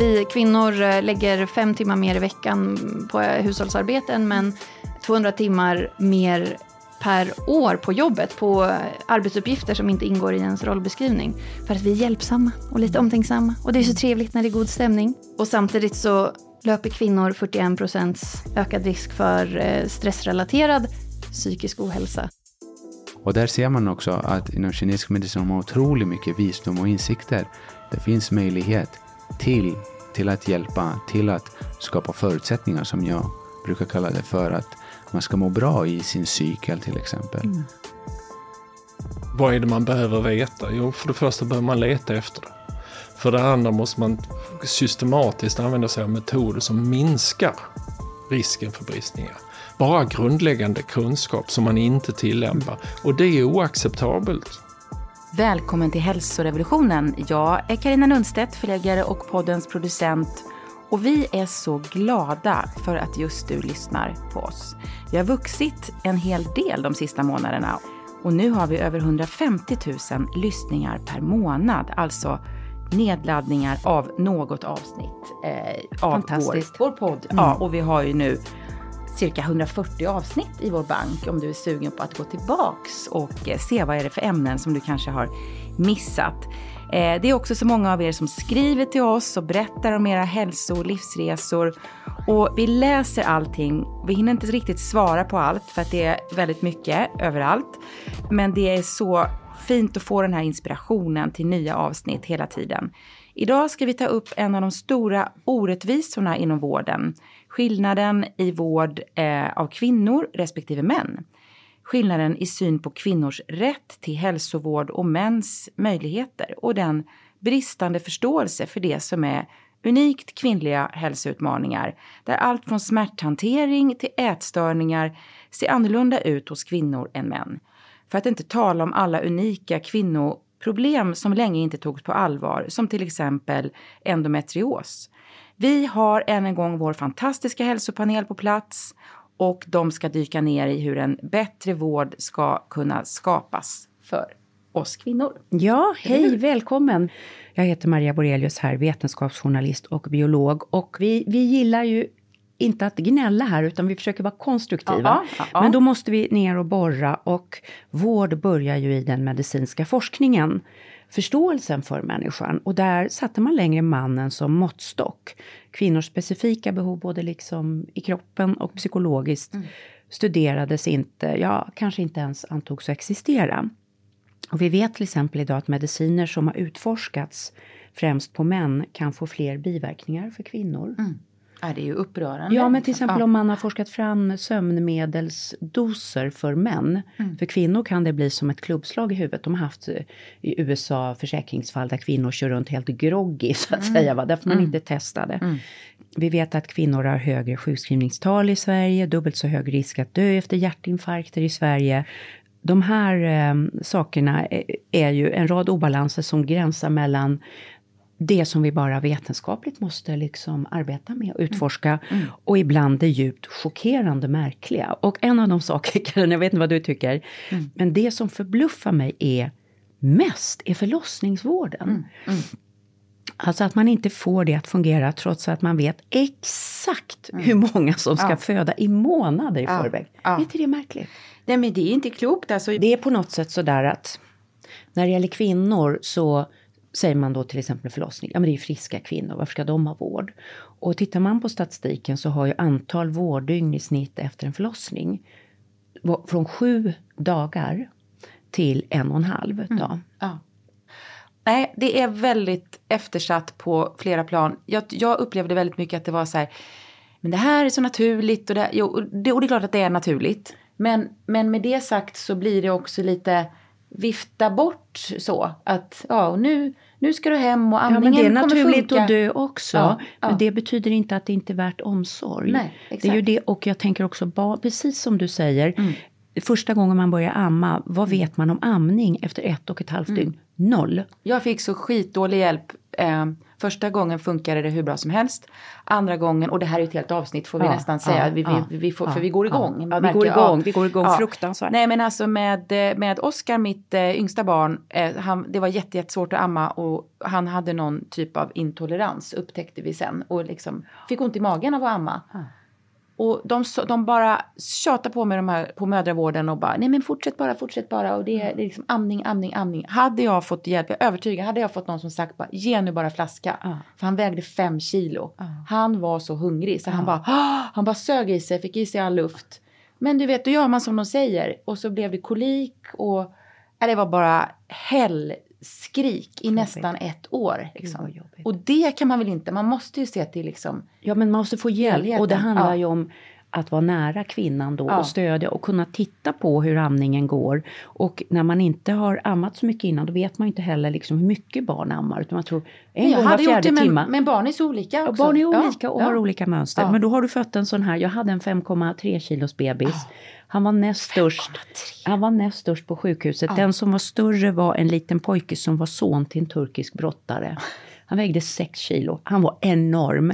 vi kvinnor eh, lägger fem timmar mer i veckan på hushållsarbete än män. 200 timmar mer per år på jobbet på arbetsuppgifter som inte ingår i ens rollbeskrivning. För att vi är hjälpsamma och lite omtänksamma. Och det är så trevligt när det är god stämning. Och samtidigt så löper kvinnor 41 procents ökad risk för eh, stressrelaterad psykisk ohälsa. Och där ser man också att inom kinesisk medicin har man otroligt mycket visdom och insikter. Det finns möjlighet till, till att hjälpa, till att skapa förutsättningar som jag brukar kalla det för att man ska må bra i sin cykel till exempel. Mm. Vad är det man behöver veta? Jo, för det första behöver man leta efter det. För det andra måste man systematiskt använda sig av metoder som minskar risken för bristningar. Bara grundläggande kunskap som man inte tillämpar. Och det är oacceptabelt. Välkommen till hälsorevolutionen. Jag är Karina Lundstedt, förläggare och poddens producent. Och vi är så glada för att just du lyssnar på oss. Vi har vuxit en hel del de sista månaderna och nu har vi över 150 000 lyssningar per månad. Alltså nedladdningar av något avsnitt eh, av vår, vår podd. Mm. Ja, och vi har ju nu cirka 140 avsnitt i vår bank om du är sugen på att gå tillbaks och eh, se vad är det för ämnen som du kanske har missat. Eh, det är också så många av er som skriver till oss och berättar om era hälso och livsresor. Och vi läser allting. Vi hinner inte riktigt svara på allt för att det är väldigt mycket överallt. Men det är så fint att få den här inspirationen till nya avsnitt hela tiden. Idag ska vi ta upp en av de stora orättvisorna inom vården. Skillnaden i vård eh, av kvinnor respektive män. Skillnaden i syn på kvinnors rätt till hälsovård och mäns möjligheter och den bristande förståelse för det som är unikt kvinnliga hälsoutmaningar där allt från smärthantering till ätstörningar ser annorlunda ut hos kvinnor än män. För att inte tala om alla unika kvinnoproblem som länge inte togs på allvar, som till exempel endometrios. Vi har än en gång vår fantastiska hälsopanel på plats och de ska dyka ner i hur en bättre vård ska kunna skapas för oss kvinnor. Ja, hej, välkommen! Jag heter Maria Borelius här, vetenskapsjournalist och biolog. Och vi, vi gillar ju inte att gnälla här, utan vi försöker vara konstruktiva. Ja, ja. Men då måste vi ner och borra och vård börjar ju i den medicinska forskningen. Förståelsen för människan och där satte man längre mannen som måttstock. Kvinnors specifika behov både liksom i kroppen och psykologiskt mm. studerades inte, ja kanske inte ens antogs existera. Och vi vet till exempel idag att mediciner som har utforskats främst på män kan få fler biverkningar för kvinnor. Mm. Ja, det är ju upprörande. Ja, men till exempel ja. om man har forskat fram sömnmedelsdoser för män. Mm. För kvinnor kan det bli som ett klubbslag i huvudet. De har haft eh, i USA försäkringsfall där kvinnor kör runt helt groggy så att mm. säga, va? därför man mm. inte testade. Mm. Vi vet att kvinnor har högre sjukskrivningstal i Sverige, dubbelt så hög risk att dö efter hjärtinfarkter i Sverige. De här eh, sakerna är, är ju en rad obalanser som gränsar mellan det som vi bara vetenskapligt måste liksom arbeta med och utforska. Mm. Mm. Och ibland det djupt chockerande märkliga. Och en av de saker, Karin, jag vet inte vad du tycker, mm. men det som förbluffar mig är mest är förlossningsvården. Mm. mm. Alltså att man inte får det att fungera trots att man vet exakt mm. hur många som ska ja. föda i månader i ja. förväg. Ja. Är inte det märkligt? Nej men det är inte klokt alltså. Det är på något sätt sådär att när det gäller kvinnor så säger man då till exempel förlossning, ja men det är friska kvinnor, varför ska de ha vård? Och tittar man på statistiken så har ju antal vårddygn i snitt efter en förlossning från sju dagar till en och en halv mm. dag. Ja. Nej, det är väldigt eftersatt på flera plan. Jag, jag upplevde väldigt mycket att det var så här, men det här är så naturligt och det, jo, det, och det är klart att det är naturligt. Men, men med det sagt så blir det också lite vifta bort så att ja, nu, nu ska du hem och amningen ja, men Det är naturligt att dö också. Ja, ja. Men det betyder inte att det inte är värt omsorg. Nej. Det är ju det, och jag tänker också, precis som du säger, mm. första gången man börjar amma, vad mm. vet man om amning efter ett och ett halvt mm. dygn? Noll. Jag fick så skitdålig hjälp eh, Första gången funkade det hur bra som helst. Andra gången, och det här är ett helt avsnitt får vi Ja, nästan säga, ja, vi, ja, vi, vi får, för vi går igång. Ja, vi går igång, vi går igång Ja. fruktansvärt. Nej men alltså med, med Oskar, mitt eh, yngsta barn, eh, han, det var jätte, jättesvårt att amma och han hade någon typ av intolerans upptäckte vi sen och liksom fick ont i magen av att amma. Och de, de bara tjatar på mig de här, på mödravården och bara nej men fortsätt bara, fortsätt bara och det är, det är liksom amning, amning, amning. Hade jag fått hjälp, jag är övertygad, hade jag fått någon som sagt bara ge nu bara flaska. Ja. För han vägde fem kilo. Han var så hungrig så han bara, han bara sög i sig, fick i sig all luft. Men du vet, då gör man som de säger. Och så blev det kolik och det var bara hällskrik i nästan ett år. Liksom. jobbigt. Och det kan man väl inte, man måste ju se till liksom Ja, men man måste få hjälp. Helheten, Och det handlar ja. ju om att vara nära kvinnan då Ja. och stödja och kunna titta på hur amningen går. Och när man inte har ammat så mycket innan, då vet man ju inte heller liksom hur mycket barn ammar. Utan man tror en jag gång var fjärde det, men, timme. men barn är så olika Ja, också. barn är Ja, olika och ja. har olika mönster. Ja. Men då har du fött en sån här, jag hade en 5,3 kilos bebis. Han var näst störst. Han var näst störst på sjukhuset. Den som var större var en liten pojke som var son till en turkisk brottare. Han vägde 6 kilo. Han var enorm.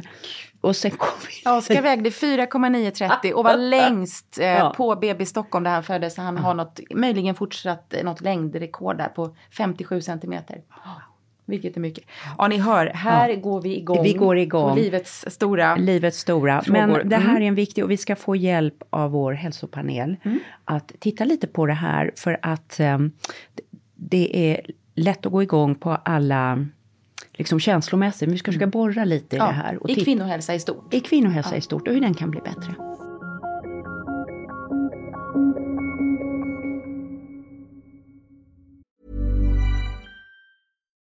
Och sen kom vi... Oskar vägde 4,930 och var längst eh, Ja. på BB Stockholm där han föddes. Han har något, möjligen fortsatt eh, något längdrekord där på 57 centimeter. Vilket är mycket. Ja, ni hör, här går vi igång. Vi går igång. På livets stora... Livets stora. Frågor. Men det här Mm. är en viktig, och vi ska få hjälp av vår hälsopanel att titta lite på det här för att ehm, det är lätt att gå igång på alla liksom känslomässigt, men vi ska försöka borra lite i det här. Och I kvinnohälsa i stort. I kvinnohälsa i stort och hur den kan bli bättre.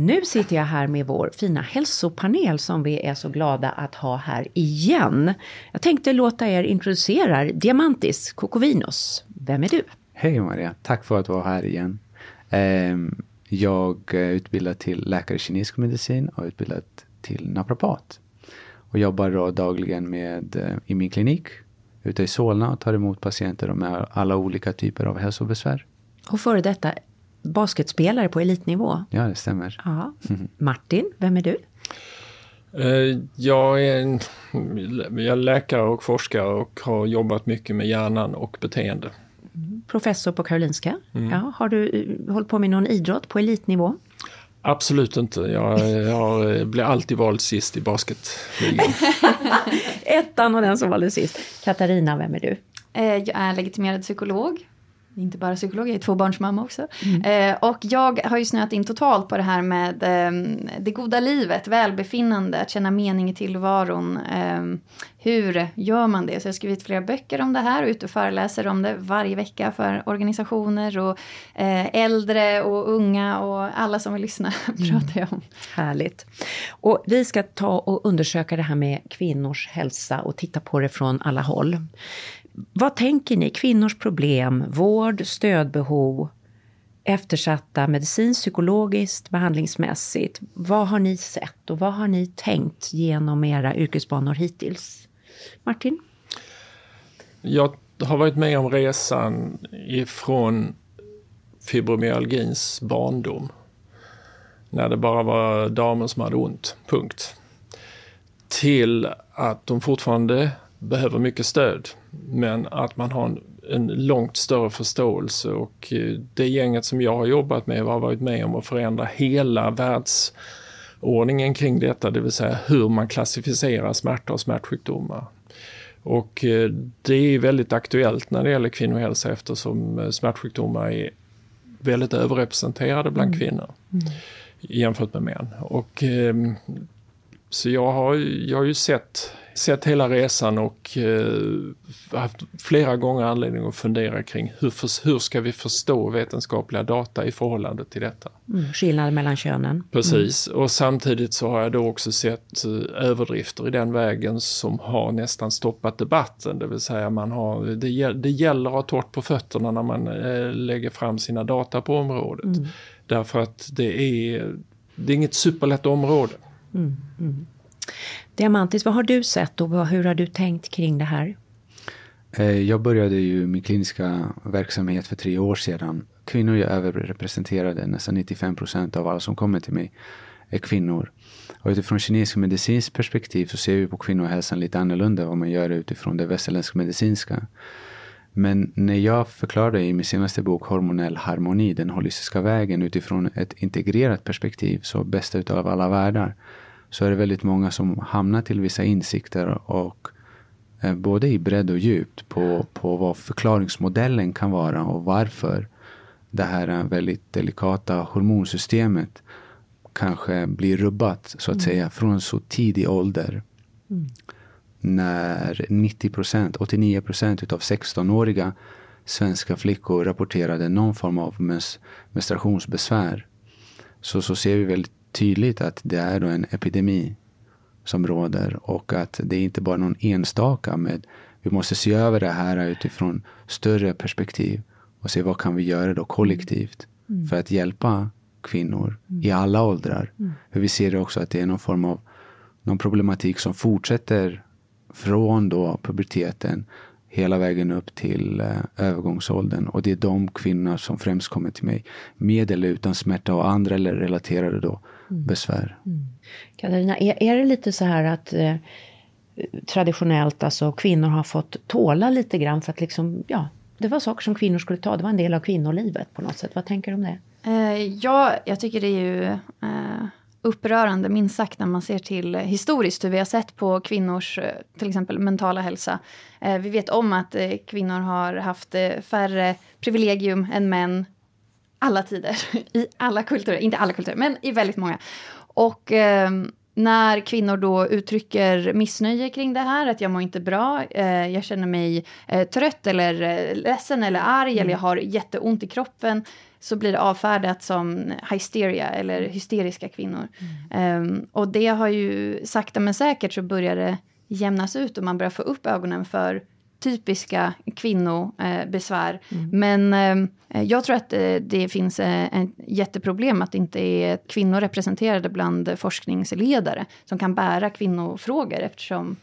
Nu sitter jag här med vår fina hälsopanel som vi är så glada att ha här igen. Jag tänkte låta er introducera er. Diamantis Kokovinos. Vem är du? Hej Maria, tack för att vara här igen. Ehm, Jag är utbildad till läkare i kinesisk medicin och utbildad till naprapat. Och jobbar då dagligen med, eh, i min klinik ute i Solna och tar emot patienter med alla olika typer av hälsobesvär. Och före detta basketspelare på elitnivå. Ja, det stämmer. Ja. Martin, vem är du? Eh, Jag är, en, jag är läkare och forskare och har jobbat mycket med hjärnan och beteende. Professor på Karolinska. Ja, har du eh, hållit på med någon idrott på elitnivå? Absolut inte. Jag, jag blir alltid vald sist i basketligan. Ettan och den som valde sist. Katarina, vem är du? Eh, Jag är legitimerad psykolog. Inte bara psykolog, jag är tvåbarnsmamma också. Mm. Eh, och jag har ju snöat in totalt på det här med eh, det goda livet, välbefinnande, att känna mening i tillvaron. Eh, hur gör man det? Så jag har skrivit flera böcker om det här och ute och föreläser om det varje vecka för organisationer och eh, äldre och unga och alla som vill lyssna pratar jag om. Härligt. Och vi ska ta och undersöka det här med kvinnors hälsa och titta på det från alla håll. Vad tänker ni? Kvinnors problem, vård, stödbehov, eftersatta medicinskt, psykologiskt, behandlingsmässigt. Vad har ni sett och vad har ni tänkt genom era yrkesbanor hittills? Martin? Jag har varit med om resan ifrån fibromyalgins barndom. När det bara var damer som hade ont, punkt. Till att de fortfarande behöver mycket stöd. Men att man har en, en, långt större förståelse och eh, det gänget som jag har jobbat med har varit med om att förändra hela världsordningen kring detta, det vill säga hur man klassificerar smärta och smärtsjukdomar. Och eh, det är väldigt aktuellt när det gäller kvinnohälsa eftersom eh, smärtsjukdomar är väldigt överrepresenterade bland mm. kvinnor mm. jämfört med män. Och, så jag har, jag har ju sett sett hela resan och eh, haft flera gånger anledning att fundera kring hur, för, hur ska vi förstå vetenskapliga data i förhållande till detta. Mm, skillnaden mellan könen. Precis, mm. och samtidigt så har jag då också sett eh, överdrifter i den vägen som har nästan stoppat debatten. Det vill säga man har, det, det gäller att ha torrt på fötterna när man eh, lägger fram sina data på området. Mm. Därför att det är, det är inget superlätt område. Mm, mm. Diamantis, vad har du sett och hur har du tänkt kring det här? Eh, jag började ju min kliniska verksamhet för tre år sedan. Kvinnor är överrepresenterade, nästan 95 procent av alla som kommer till mig är kvinnor. Och utifrån kinesisk medicinskt perspektiv så ser vi på kvinnohälsan lite annorlunda än vad man gör utifrån det västerländska medicinska. Men när jag förklarade i min senaste bok Hormonell harmoni, den holistiska vägen utifrån ett integrerat perspektiv, så bästa utav alla världar, så är det väldigt många som hamnar till vissa insikter och eh, både i bredd och djupt på, på vad förklaringsmodellen kan vara och varför det här väldigt delikata hormonsystemet kanske blir rubbat så att mm. säga från så tidig ålder. Mm. När 90 procent, 89 procent utav 16-åriga svenska flickor rapporterade någon form av menstruationsbesvär. Så, så ser vi väldigt tydligt att det är en epidemi som råder och att det är inte bara någon enstaka med vi måste se över det här utifrån större perspektiv och se vad kan vi göra då kollektivt mm. för att hjälpa kvinnor mm. i alla åldrar. Mm. För vi ser också att det är någon form av någon problematik som fortsätter från då puberteten hela vägen upp till eh, övergångsåldern. Och det är de kvinnor som främst kommer till mig med eller utan smärta och andra eller relaterade då. Besvär. Mm. Katarina, är, är det lite så här att eh, traditionellt alltså kvinnor har fått tåla lite grann för att liksom, ja, det var saker som kvinnor skulle ta, det var en del av kvinnolivet på något sätt. Vad tänker du om det? Eh, ja, jag tycker det är ju eh, upprörande, minst sagt, när man ser till historiskt hur vi har sett på kvinnors eh, till exempel mentala hälsa. Eh, vi vet om att eh, kvinnor har haft färre privilegium än män alla tider, i alla kulturer, inte alla kulturer, men i väldigt många. Och eh, när kvinnor då uttrycker missnöje kring det här, att jag mår inte bra, eh, jag känner mig eh, trött eller eh, ledsen eller arg mm. eller jag har jätteont i kroppen, så blir det avfärdat som hysteria eller hysteriska kvinnor. Mm. Um, och det har ju sakta men säkert så börjar det jämnas ut och man börjar få upp ögonen för typiska kvinnobesvär. Eh, mm. Men eh, jag tror att eh, det finns eh, ett jätteproblem att det inte är kvinnor representerade bland forskningsledare som kan bära kvinnofrågor eftersom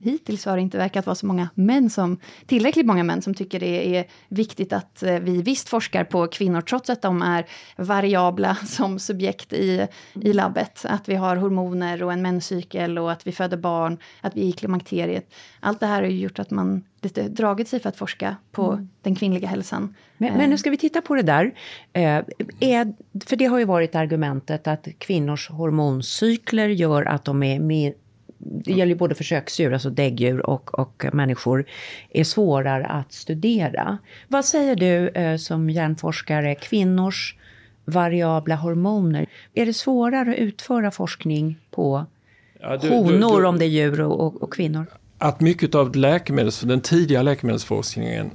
hittills har det inte verkat vara så många män som, tillräckligt många män som tycker det är viktigt att eh, vi visst forskar på kvinnor trots att de är variabla som subjekt i, i labbet. Att vi har hormoner och en menscykel och att vi föder barn, att vi är i klimakteriet. Allt det här har ju gjort att man lite dragit sig för att forska på mm. den kvinnliga hälsan. Men, men, nu eh. ska vi titta på det där. Eh, är, för det har ju varit argumentet att kvinnors hormoncykler gör att de är mer det gäller ju både försöksdjur, alltså däggdjur och, och människor, är svårare att studera. Vad säger du eh, som hjärnforskare, kvinnors variabla hormoner, är det svårare att utföra forskning på Ja, du- honor du- du- om det är djur och, och, och kvinnor? att mycket av läkemedels, den tidiga läkemedelsforskningen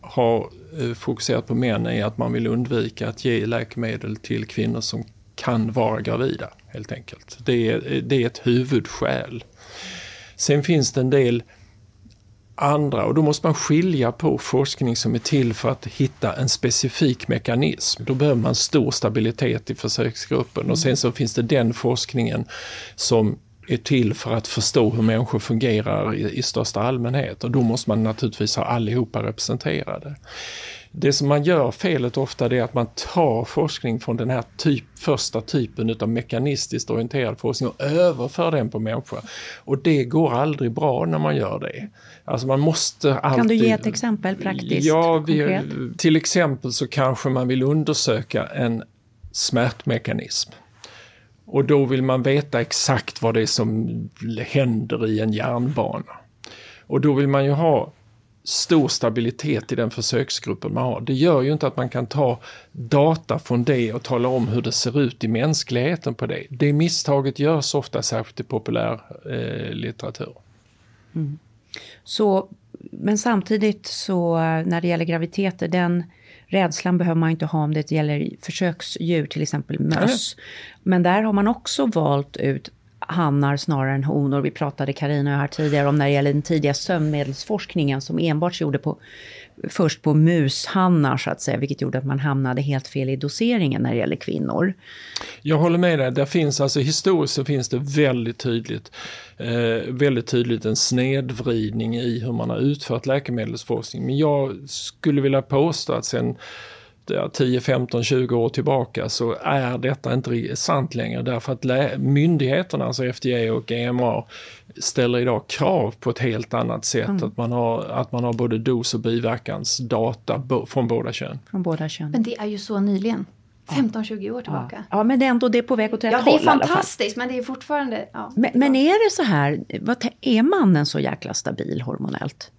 har eh, fokuserat på män är att man vill undvika att ge läkemedel till kvinnor som kan vara gravida helt enkelt. Det är, det är ett huvudskäl. Sen finns det en del andra och då måste man skilja på forskning som är till för att hitta en specifik mekanism. Då behöver man stor stabilitet i försöksgruppen och sen så finns det den forskningen som är till för att förstå hur människor fungerar i, i största allmänhet och då måste man naturligtvis ha allihopa representerade. Det som man gör felet ofta är att man tar forskning från den här typ, första typen utav mekanistiskt orienterad forskning och överför den på människor. Och det går aldrig bra när man gör det. Alltså man måste alltid... Kan du ge ett exempel praktiskt? Ja, vi, till exempel så kanske man vill undersöka en smärtmekanism. Och då vill man veta exakt vad det är som händer i en järnbana. Och då vill man ju ha stor stabilitet i den försöksgruppen man har. Det gör ju inte att man kan ta data från det och tala om hur det ser ut i mänskligheten på det. Det misstaget görs ofta särskilt i populär eh, litteratur. Så, men samtidigt så när det gäller graviditeter, den rädslan behöver man inte ha om det gäller försöksdjur, till exempel möss. Men där har man också valt ut hannar snarare än honor. Vi pratade Karina och jag här tidigare om när det gäller den tidiga sömnmedelsforskningen som enbart gjorde på, först på mushannar så att säga, vilket gjorde att man hamnade helt fel i doseringen när det gäller kvinnor. Jag håller med dig. Där finns alltså historiskt så finns det väldigt tydligt, eh, väldigt tydligt en snedvridning i hur man har utfört läkemedelsforskning. Men jag skulle vilja påstå att sen ja, 10, 15, 20 år tillbaka så är detta inte sant längre därför att myndigheterna, alltså FDA och EMA, ställer idag krav på ett helt annat sätt. Att, man har, att man har både dos och biverkansdata bo- från båda kön. Från båda könen. Men det är ju så nyligen. 15-20 år tillbaka. Ja, men det är ändå det är på väg åt rätt Ja, håll det är fantastiskt, men det är fortfarande... Ja, Men, men är det så här, vad, är mannen så jäkla stabil hormonellt?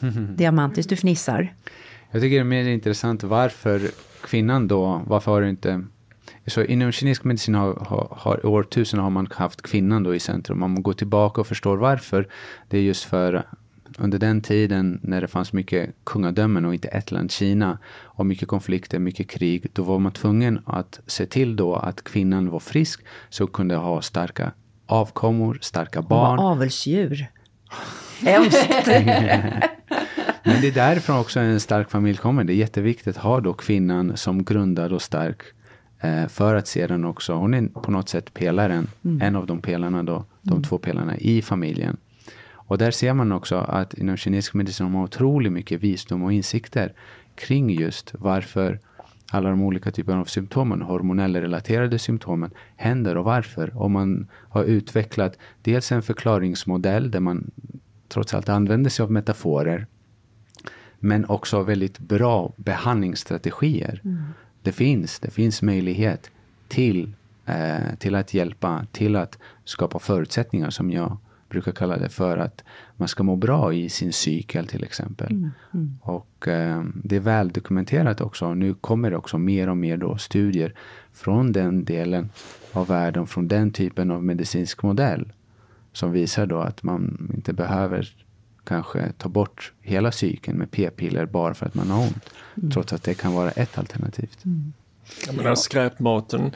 Diamantis, du fnissar. Jag tycker det är mer intressant varför kvinnan då, varför har det inte... Så inom kinesisk medicin har, har, har i årtusenden har man haft kvinnan då i centrum. Om man går tillbaka och förstår varför, det är just för under den tiden när det fanns mycket kungadömen och inte ett land, Kina, och mycket konflikter, mycket krig, då var man tvungen att se till då att kvinnan var frisk så kunde ha starka avkommor, starka Hon var barn. avelsdjur. Hemskt. Men det är därifrån också en stark familj kommer. Det är jätteviktigt att ha då kvinnan som grundad och stark. Eh, för att sedan också, hon är på något sätt pelaren, en av de pelarna då, de två pelarna i familjen. Och där ser man också att inom kinesisk medicin har man otroligt mycket visdom och insikter kring just varför alla de olika typerna av symptomen, hormonella relaterade symptomen, händer och varför. Och man har utvecklat dels en förklaringsmodell där man trots allt använder sig av metaforer men också väldigt bra behandlingsstrategier. Det finns, det finns möjlighet till, eh, till att hjälpa, till att skapa förutsättningar som jag brukar kalla det för att man ska må bra i sin cykel till exempel. Och eh, det är väl dokumenterat också. Nu kommer det också mer och mer då studier från den delen av världen, från den typen av medicinsk modell som visar då att man inte behöver kanske ta bort hela cykeln med p-piller bara för att man har ont. Trots att det kan vara ett alternativ. Jag menar, skräpmaten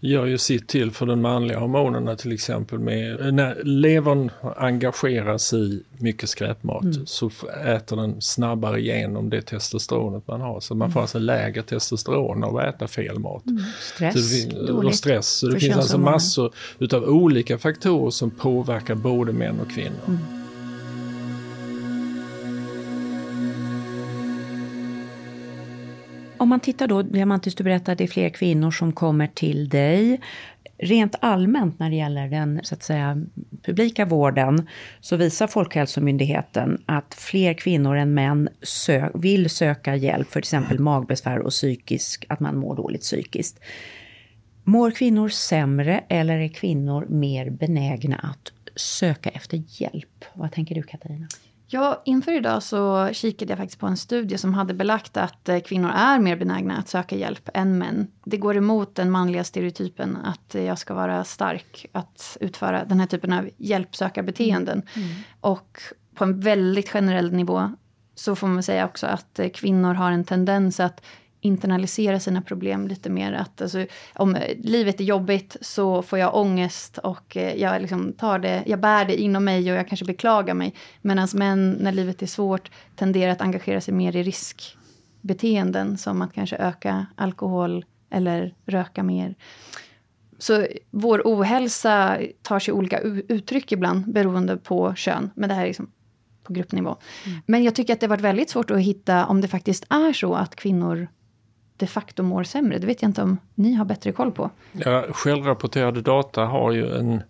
gör ju sitt till för den manliga hormonerna till exempel. Med, när levern engageras i mycket skräpmat så f- äter den snabbare igenom det testosteronet man har. Så man får alltså lägre testosteron av att äta fel mat. Så det Stress, och dåligt. stress. Så det för finns alltså massor utav olika faktorer som påverkar både män och kvinnor. Om man tittar då, Diamantis, du berättade att det är fler kvinnor som kommer till dig. Rent allmänt när det gäller den så att säga, publika vården så visar Folkhälsomyndigheten att fler kvinnor än män sö- vill söka hjälp för till exempel magbesvär och psykisk, att man mår dåligt psykiskt. Mår kvinnor sämre eller är kvinnor mer benägna att söka efter hjälp. Vad tänker du Katarina? Ja, inför idag så kikade jag faktiskt på en studie som hade belagt att eh, kvinnor är mer benägna att söka hjälp än män. Det går emot den manliga stereotypen att jag ska vara stark att utföra den här typen av hjälpsökarbeteenden. Mm. Mm. Och på en väldigt generell nivå så får man säga också att eh, kvinnor har en tendens att internalisera sina problem lite mer. Att alltså, om livet är jobbigt så får jag ångest och eh, jag, liksom tar det, jag bär det inom mig och jag kanske beklagar mig. Medan män, när livet är svårt, tenderar att engagera sig mer i riskbeteenden som att kanske öka alkohol eller röka mer. Så vår ohälsa tar sig olika uttryck ibland beroende på kön. Men det här är liksom på gruppnivå. Mm. Men jag tycker att det varit väldigt svårt att hitta om det faktiskt är så att kvinnor de facto mår sämre. Det vet jag inte om ni har bättre koll på. Ja, självrapporterade data har ju en,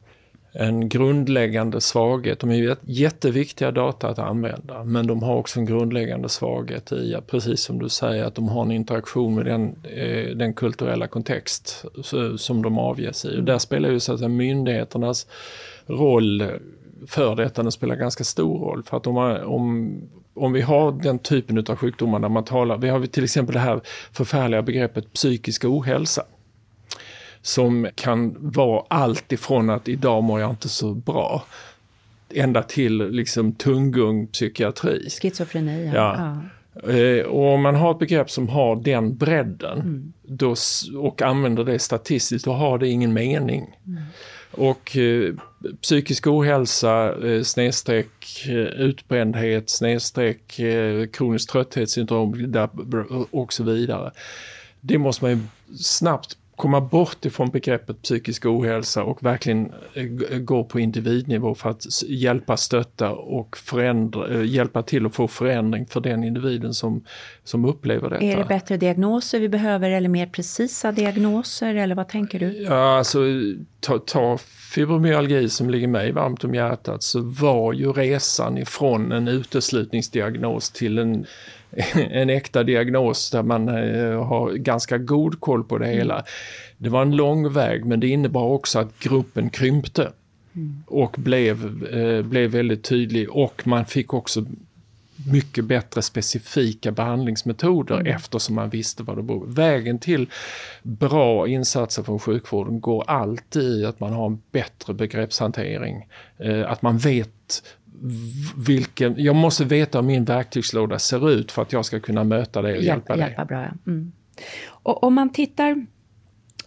en grundläggande svaghet. De är jätteviktiga data att använda, men de har också en grundläggande svaghet i, att, precis som du säger, att de har en interaktion med den, eh, den kulturella kontext som de avges i. Och där spelar ju så att säga myndigheternas roll för detta, den spelar ganska stor roll. För att om, om, om vi har den typen av sjukdomar där man talar, vi har till exempel det här förfärliga begreppet psykisk ohälsa. Som kan vara allt ifrån att idag mår jag inte så bra ända till liksom tunggung psykiatri. Schizofreni, ja. ja. Eh, och om man har ett begrepp som har den bredden mm. då, och använder det statistiskt, då har det ingen mening. Mm. Och eh, psykisk ohälsa, eh, snedstreck eh, utbrändhet, snedstreck eh, kroniskt trötthetssyndrom och så vidare. Det måste man ju snabbt komma bort ifrån begreppet psykisk ohälsa och verkligen eh, gå på individnivå för att hjälpa, stötta och förändra, eh, hjälpa till att få förändring för den individen som, som upplever detta. Är det bättre diagnoser vi behöver eller mer precisa diagnoser eller vad tänker du? Ja, alltså ta, ta fibromyalgi som ligger mig varmt om hjärtat så var ju resan ifrån en uteslutningsdiagnos till en en äkta diagnos där man eh, har ganska god koll på det mm. hela. Det var en lång väg men det innebar också att gruppen krympte. Mm. Och blev, eh, blev väldigt tydlig och man fick också mycket bättre specifika behandlingsmetoder mm. eftersom man visste vad det berodde Vägen till bra insatser från sjukvården går alltid i att man har en bättre begreppshantering. Eh, att man vet vilken, jag måste veta hur min verktygslåda ser ut för att jag ska kunna möta det och hjälpa, hjälpa dig. Hjälpa bra, ja. Mm. Och om man tittar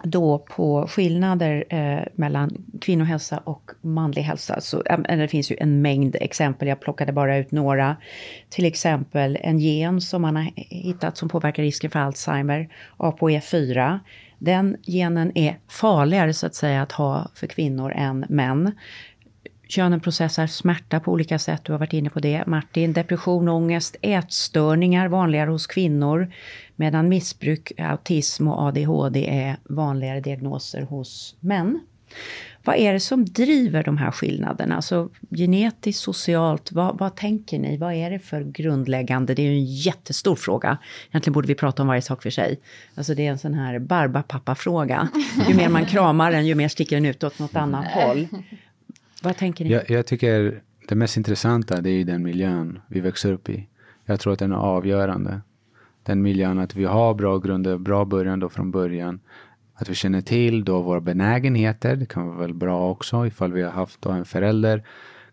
då på skillnader eh, mellan kvinnohälsa och manlig hälsa. Så, äh, det finns ju en mängd exempel, jag plockade bara ut några. Till exempel en gen som man har hittat som påverkar risken för Alzheimer, ApoE4. Den genen är farligare så att säga att ha för kvinnor än män. Könen processar smärta på olika sätt, du har varit inne på det. Martin, depression, ångest, ätstörningar vanligare hos kvinnor. Medan missbruk, autism och ADHD är vanligare diagnoser hos män. Vad är det som driver de här skillnaderna? Alltså genetiskt, socialt, vad, vad, tänker ni? Vad är det för grundläggande? Det är ju en jättestor fråga. Egentligen borde vi prata om varje sak för sig. Alltså det är en sån här barbapappa-fråga. Ju mer man kramar den, ju mer sticker den ut åt något annat håll. Vad tänker ni? Jag, jag tycker det mest intressanta det är den miljön vi växer upp i. Jag tror att den är avgörande. Den miljön att vi har bra grunder, bra början då från början. Att vi känner till då våra benägenheter, det kan vara väl bra också ifall vi har haft en förälder,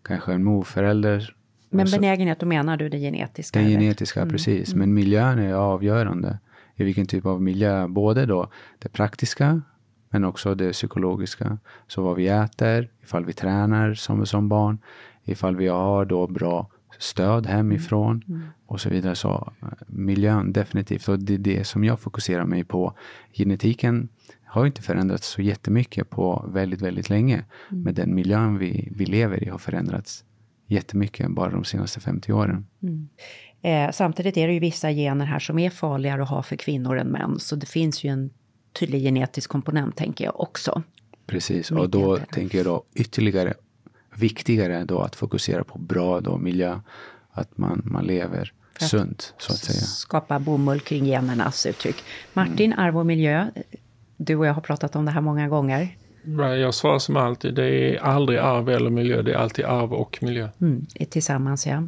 kanske en morförälder. Men benägenhet, då menar du det genetiska? Den genetiska, mm. precis. Mm. Men miljön är avgörande. I vilken typ av miljö, både då det praktiska, men också det psykologiska. Så vad vi äter, ifall vi tränar som, som barn, ifall vi har då bra stöd hemifrån mm. mm. och så vidare. Så eh, miljön definitivt. Och det är det som jag fokuserar mig på. Genetiken har inte förändrats så jättemycket på väldigt, väldigt länge. Mm. Men den miljön vi, vi lever i har förändrats jättemycket bara de senaste 50 åren. Mm. Eh, samtidigt är det ju vissa gener här som är farligare att ha för kvinnor än män. Så det finns ju en tydlig genetisk komponent tänker jag också. Precis, och då tänker jag då ytterligare viktigare då att fokusera på bra då miljö. Att man, man lever sunt så att säga. Skapa bomull kring genernas uttryck. Martin, mm. arv och miljö. Du och jag har pratat om det här många gånger. Jag svarar som alltid, det är aldrig arv eller miljö, det är alltid arv och miljö. Mm, tillsammans ja.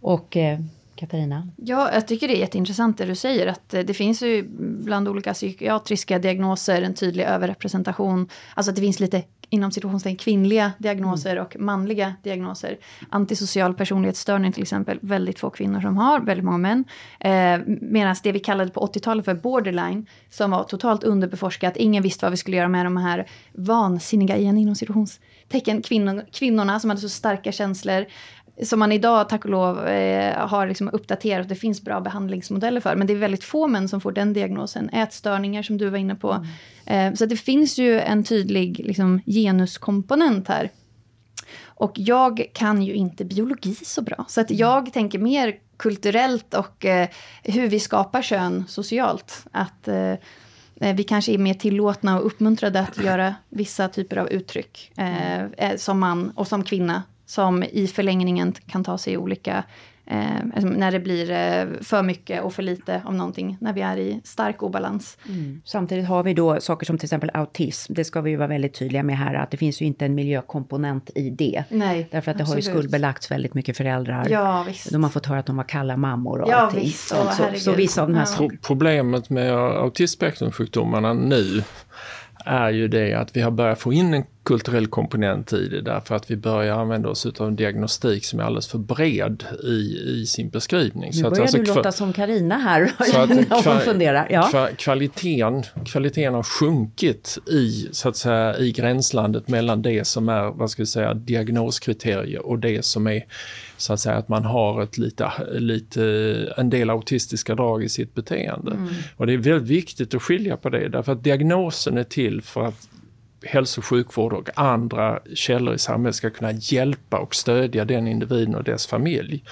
Och eh, Katarina? Ja, jag tycker det är jätteintressant det du säger, att eh, det finns ju bland olika psykiatriska diagnoser en tydlig överrepresentation, alltså att det finns lite inom situationstecken kvinnliga diagnoser och manliga diagnoser. Antisocial personlighetsstörning till exempel, väldigt få kvinnor som har, väldigt många män. Eh, Medan det vi kallade på 80-talet för borderline, som var totalt underbeforskat, ingen visste vad vi skulle göra med de här vansinniga, igen inom situationstecken, kvinnor, kvinnorna som hade så starka känslor som man idag, tack och lov, eh, har liksom uppdaterat. Det finns bra behandlingsmodeller för. Men det är väldigt få män som får den diagnosen. Ätstörningar som du var inne på. Mm. Eh, så det finns ju en tydlig liksom, genuskomponent här. Och jag kan ju inte biologi så bra. Så att mm. jag tänker mer kulturellt och eh, hur vi skapar kön socialt. Att vi kanske är mer tillåtna och uppmuntrade att göra vissa typer av uttryck eh som man och som kvinna som i förlängningen kan ta sig olika Eh, alltså när det blir eh, för mycket och för lite av någonting, när vi är i stark obalans. Mm. Samtidigt har vi då saker som till exempel autism. Det ska vi ju vara väldigt tydliga med här, att det finns ju inte en miljökomponent i det. Nej, Därför att det absolut. har ju skuldbelagts väldigt mycket föräldrar. Ja, visst. De har fått höra att de var kalla mammor och ja, allting. Visst, så, så, så, vissa av de här... Ja. Problemet med autismspektrumsjukdomarna nu är ju det att vi har börjat få in en kulturell komponent i det därför att vi börjar använda oss av en diagnostik som är alldeles för bred i, i sin beskrivning. Nu börjar alltså, du låta som Karina här så att kva. Ja. kvaliteten, kvaliteten har sjunkit i, så att säga, i gränslandet mellan det som är vad ska vi säga, diagnoskriterier och det som är så att säga att man har ett lite, lite, en del autistiska drag i sitt beteende. Mm. Och det är väldigt viktigt att skilja på det därför att diagnosen är till för att hälso och sjukvård och andra källor i samhället ska kunna hjälpa och stödja den individen och dess familj.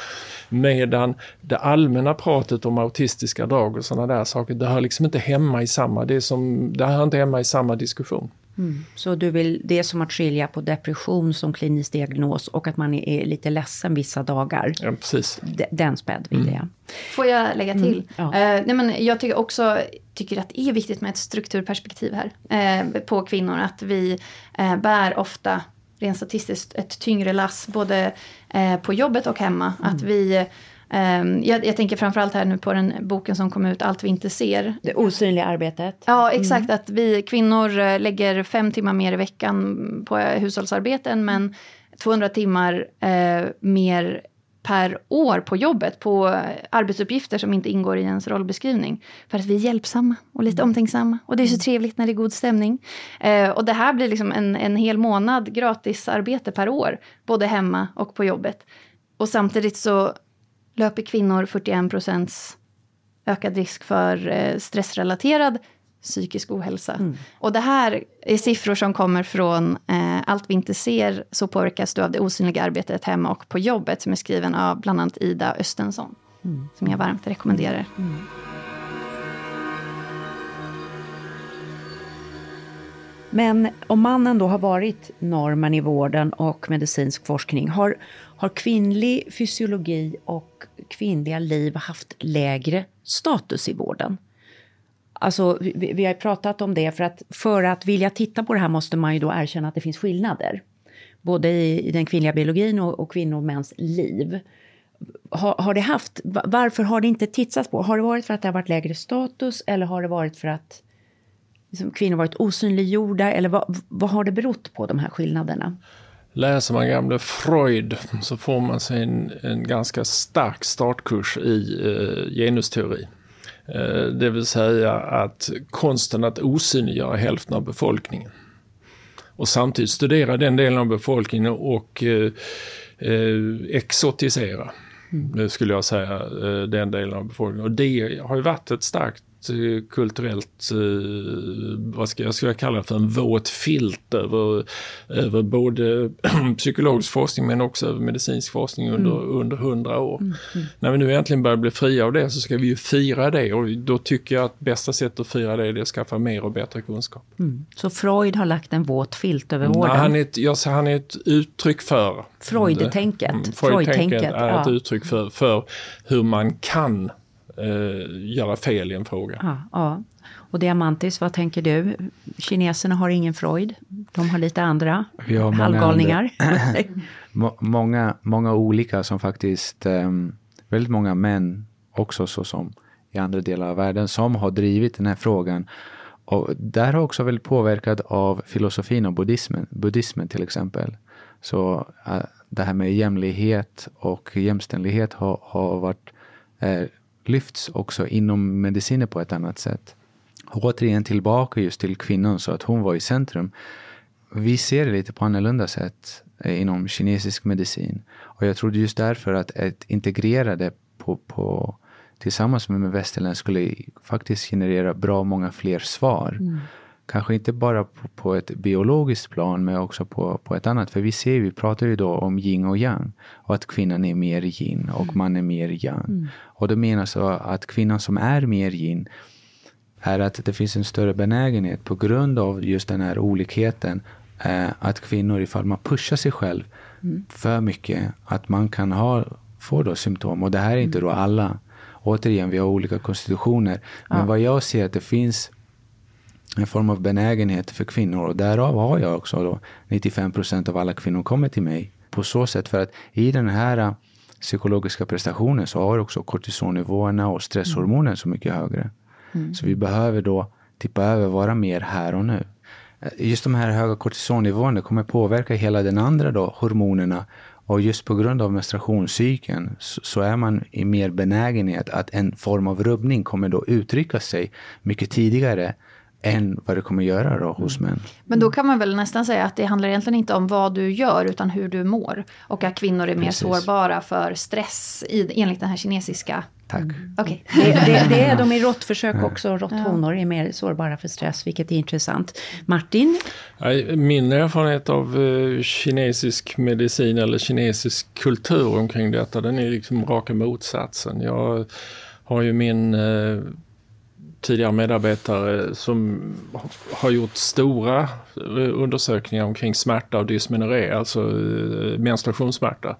Medan det allmänna pratet om autistiska drag och sådana där saker, det hör liksom inte hemma i samma, det, är som, det hör inte hemma i samma diskussion. Mm. Så du vill, det är som att skilja på depression som klinisk diagnos och att man är lite ledsen vissa dagar. Ja, precis. Den spädvilja. Mm. Får jag lägga till? Mm, ja. uh, nej men jag tycker också tycker att det är viktigt med ett strukturperspektiv här uh, på kvinnor. Att vi uh, bär ofta rent statistiskt ett tyngre lass både på jobbet och hemma. Att mm. vi Um, jag, jag, tänker framförallt här nu på den boken som kom ut, Allt vi inte ser. Det osynliga arbetet. Ja, exakt. Mm. Att vi kvinnor eh, lägger fem timmar mer i veckan på hushållsarbeten, men 200 timmar uh, mer per år på jobbet på arbetsuppgifter som inte ingår i ens rollbeskrivning. För att vi är hjälpsamma och lite mm. omtänksamma. Och det är så mm. trevligt när det är god stämning. Eh, och det här blir liksom en, en hel månad gratisarbete per år. Både hemma och på jobbet. Och samtidigt så löper kvinnor 41 procents ökad risk för eh, stressrelaterad psykisk ohälsa. Mm. Och det här är siffror som kommer från eh, Allt vi inte ser så påverkas du av det osynliga arbetet hemma och på jobbet som är skriven av bland annat Ida Östensson. Mm. Som jag varmt rekommenderar. Mm. Men om mannen då har varit normen i vården och medicinsk forskning, har, har kvinnlig fysiologi och kvinnliga liv haft lägre status i vården? Alltså, vi, vi har pratat om det, för att för att vilja titta på det här måste man ju då erkänna att det finns skillnader. Både i, i den kvinnliga biologin och, och kvinnor och mäns liv. Har, har, det haft, varför har det inte tittats på? Har det varit för att det har varit lägre status eller har det varit för att liksom, kvinnor varit osynliggjorda? Eller vad, vad har det berott på, de här skillnaderna? Läser man gamle Freud så får man sig en, en ganska stark startkurs i eh, genusteori. Eh, det vill säga att konsten att osynliggöra hälften av befolkningen. Och samtidigt studera den delen av befolkningen och eh, eh exotisera, mm. skulle jag säga, eh, den delen av befolkningen. Och det har ju varit ett starkt kulturellt, eh, vad ska jag, ska jag kalla det för, en våt filt över, över både psykologisk forskning men också över medicinsk forskning under, mm. under hundra år. Mm. Mm. När vi nu äntligen börjar bli fria av det så ska vi ju fira det och då tycker jag att bästa sättet att fira det är att skaffa mer och bättre kunskap. Mm. Så Freud har lagt en våt filt över vården? han, är ett, jag, han är ett uttryck för Freud-tänket. Mm, Freud-tänket Freud är ja. ett uttryck för, för hur man kan eh, göra fel i en fråga. Ja, ja. Och Diamantis, vad tänker du? Kineserna har ingen Freud. De har lite andra Vi har många halvgalningar. Må- många, många olika som faktiskt, um, väldigt många män också så som i andra delar av världen som har drivit den här frågan. Och där har också väldigt påverkad av filosofin och buddhismen, buddhismen till exempel. Så uh, det här med jämlikhet och jämställdhet har, har varit, eh, lyfts också inom medicinen på ett annat sätt. Och återigen tillbaka just till kvinnan så att hon var i centrum. Vi ser det lite på annorlunda sätt eh, inom kinesisk medicin. Och jag trodde just därför att ett integrera det på, på, tillsammans med västerländsk skulle faktiskt generera bra många fler svar. Mm. Kanske inte bara på, på ett biologiskt plan men också på, på ett annat. För vi ser, vi pratar ju då om yin och yang. Och att kvinnan är mer yin och man är mer yang. Och då menas att kvinnan som är mer yin är att det finns en större benägenhet på grund av just den här olikheten eh, att kvinnor ifall man pushar sig själv för mycket att man kan ha, få då symptom. Och det här är inte då alla. Återigen, vi har olika konstitutioner. Men vad jag ser att det finns en form av benägenhet för kvinnor och därav har jag också då 95 procent av alla kvinnor kommer till mig. På så sätt för att i den här eh, psykologiska prestationen så har också kortisonnivåerna och stresshormoner så mycket högre. Så vi behöver då tippa över, vara mer här och nu. Eh, Just de här höga kortisonnivåerna kommer påverka hela den andra då, hormonerna. Och just på grund av menstruationscykeln så, så är man i mer benägenhet att en form av rubbning kommer då uttrycka sig mycket tidigare än vad det kommer göra då hos män. Men då kan man väl nästan säga att det handlar egentligen inte om vad du gör utan hur du mår. Och att kvinnor är mer Precis. sårbara för stress i, enligt den här kinesiska... Tack. Okej. Det, det, det är de i råttförsök också. Råtthonor är mer sårbara för stress, vilket är intressant. Martin? Min erfarenhet av eh, kinesisk medicin eller kinesisk kultur omkring detta, den är liksom raka motsatsen. Jag har ju min eh, tidigare medarbetare som har gjort stora eh, undersökningar omkring smärta och dysmenorré, alltså eh, menstruationssmärta.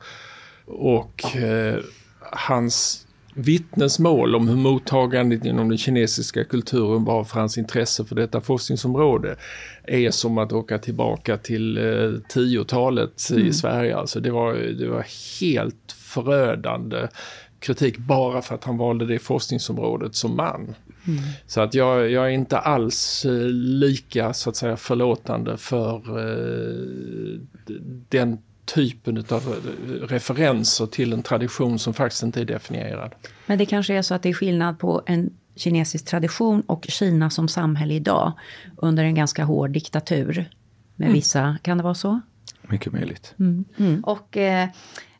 Och eh, hans vittnesmål om hur mottagandet inom den kinesiska kulturen var för hans intresse för detta forskningsområde är som att åka tillbaka till eh, 10-talet i Sverige. Alltså det var, det var helt förödande kritik bara för att han valde det forskningsområdet som man. Så att jag, jag är inte alls eh, lika så att säga förlåtande för eh, den typen av referenser till en tradition som faktiskt inte är definierad. Men det kanske är så att det är skillnad på en kinesisk tradition och Kina som samhälle idag. Under en ganska hård diktatur. Med vissa, kan det vara så? Mycket möjligt. Och eh,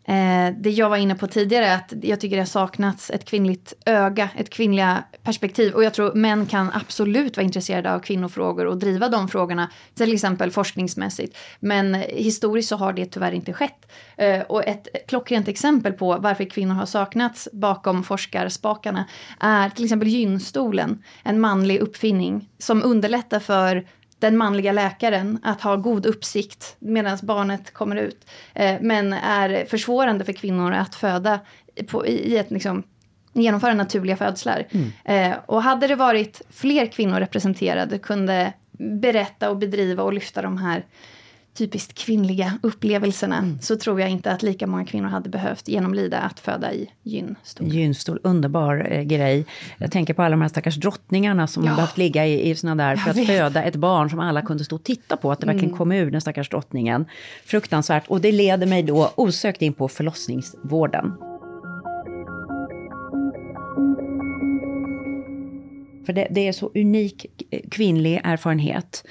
eh, det jag var inne på tidigare är att jag tycker det har saknats ett kvinnligt öga, ett kvinnliga perspektiv. Och jag tror män kan absolut vara intresserade av kvinnofrågor och driva de frågorna, till exempel forskningsmässigt. Men historiskt så har det tyvärr inte skett. Eh, och ett klockrent exempel på varför kvinnor har saknats bakom forskarspakarna är till exempel gynstolen, en manlig uppfinning som underlättar för den manliga läkaren att ha god uppsikt medan barnet kommer ut. Eh, men är försvårande för kvinnor att föda på, i ett liksom, genomföra naturliga födslar. Eh, och hade det varit fler kvinnor representerade kunde berätta och bedriva och lyfta de här typiskt kvinnliga upplevelserna så tror jag inte att lika många kvinnor hade behövt genomlida att föda i gynstol. Gynstol, underbar eh, grej. Jag tänker på alla de här stackars drottningarna som Ja. har behövt ligga i, i såna där för Jag att vet. Mm. föda ett barn som alla kunde stå och titta på, att det verkligen kom ur den stackars drottningen. Fruktansvärt. Och det leder mig då osökt in på förlossningsvården. För det, det är så unik eh, kvinnlig erfarenhet.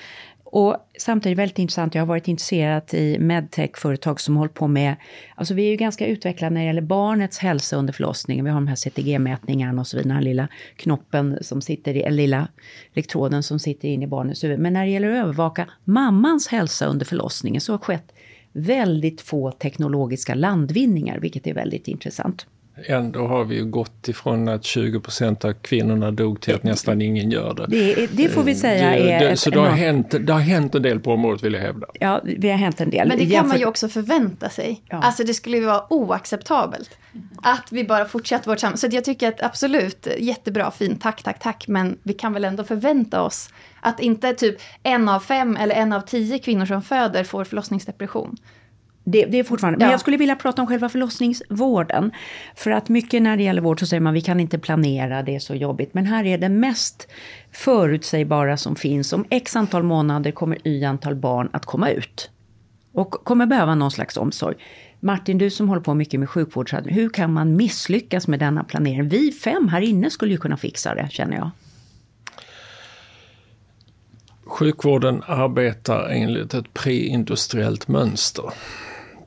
Och samtidigt väldigt intressant, jag har varit intresserad i medtech-företag som håller på med, alltså vi är ju ganska utvecklade när det gäller barnets hälsa under förlossningen. Vi har de här CTG-mätningarna och så vidare, den här lilla knoppen som sitter i, eller lilla elektroden som sitter in i barnets huvud. Men när det gäller att övervaka mammans hälsa under förlossningen så har skett väldigt få teknologiska landvinningar, vilket är väldigt intressant ändå har vi ju gått ifrån att 20 procent av kvinnorna dog till att nästan ingen gör det. Det, det får vi säga det, är... det, så det har, hänt, det har hänt en del på området vill jag hävda. Ja, det har hänt en del. Men det kan man ju också förvänta sig. Ja. Alltså det skulle ju vara oacceptabelt. Att vi bara fortsätter vårt samhälle. Så jag tycker att absolut, jättebra, fint, tack, tack, tack. Men vi kan väl ändå förvänta oss att inte typ en av fem eller en av tio kvinnor som föder får förlossningsdepression. Det, det är fortfarande, men Ja. jag skulle vilja prata om själva förlossningsvården. För att mycket när det gäller vård så säger man vi kan inte planera, det är så jobbigt. Men här är det mest förutsägbara som finns. Om x antal månader kommer y antal barn att komma ut. Och kommer behöva någon slags omsorg. Martin, du som håller på mycket med sjukvård, hur kan man misslyckas med denna planering? Vi fem här inne skulle ju kunna fixa det, känner jag. Sjukvården arbetar enligt ett preindustriellt mönster.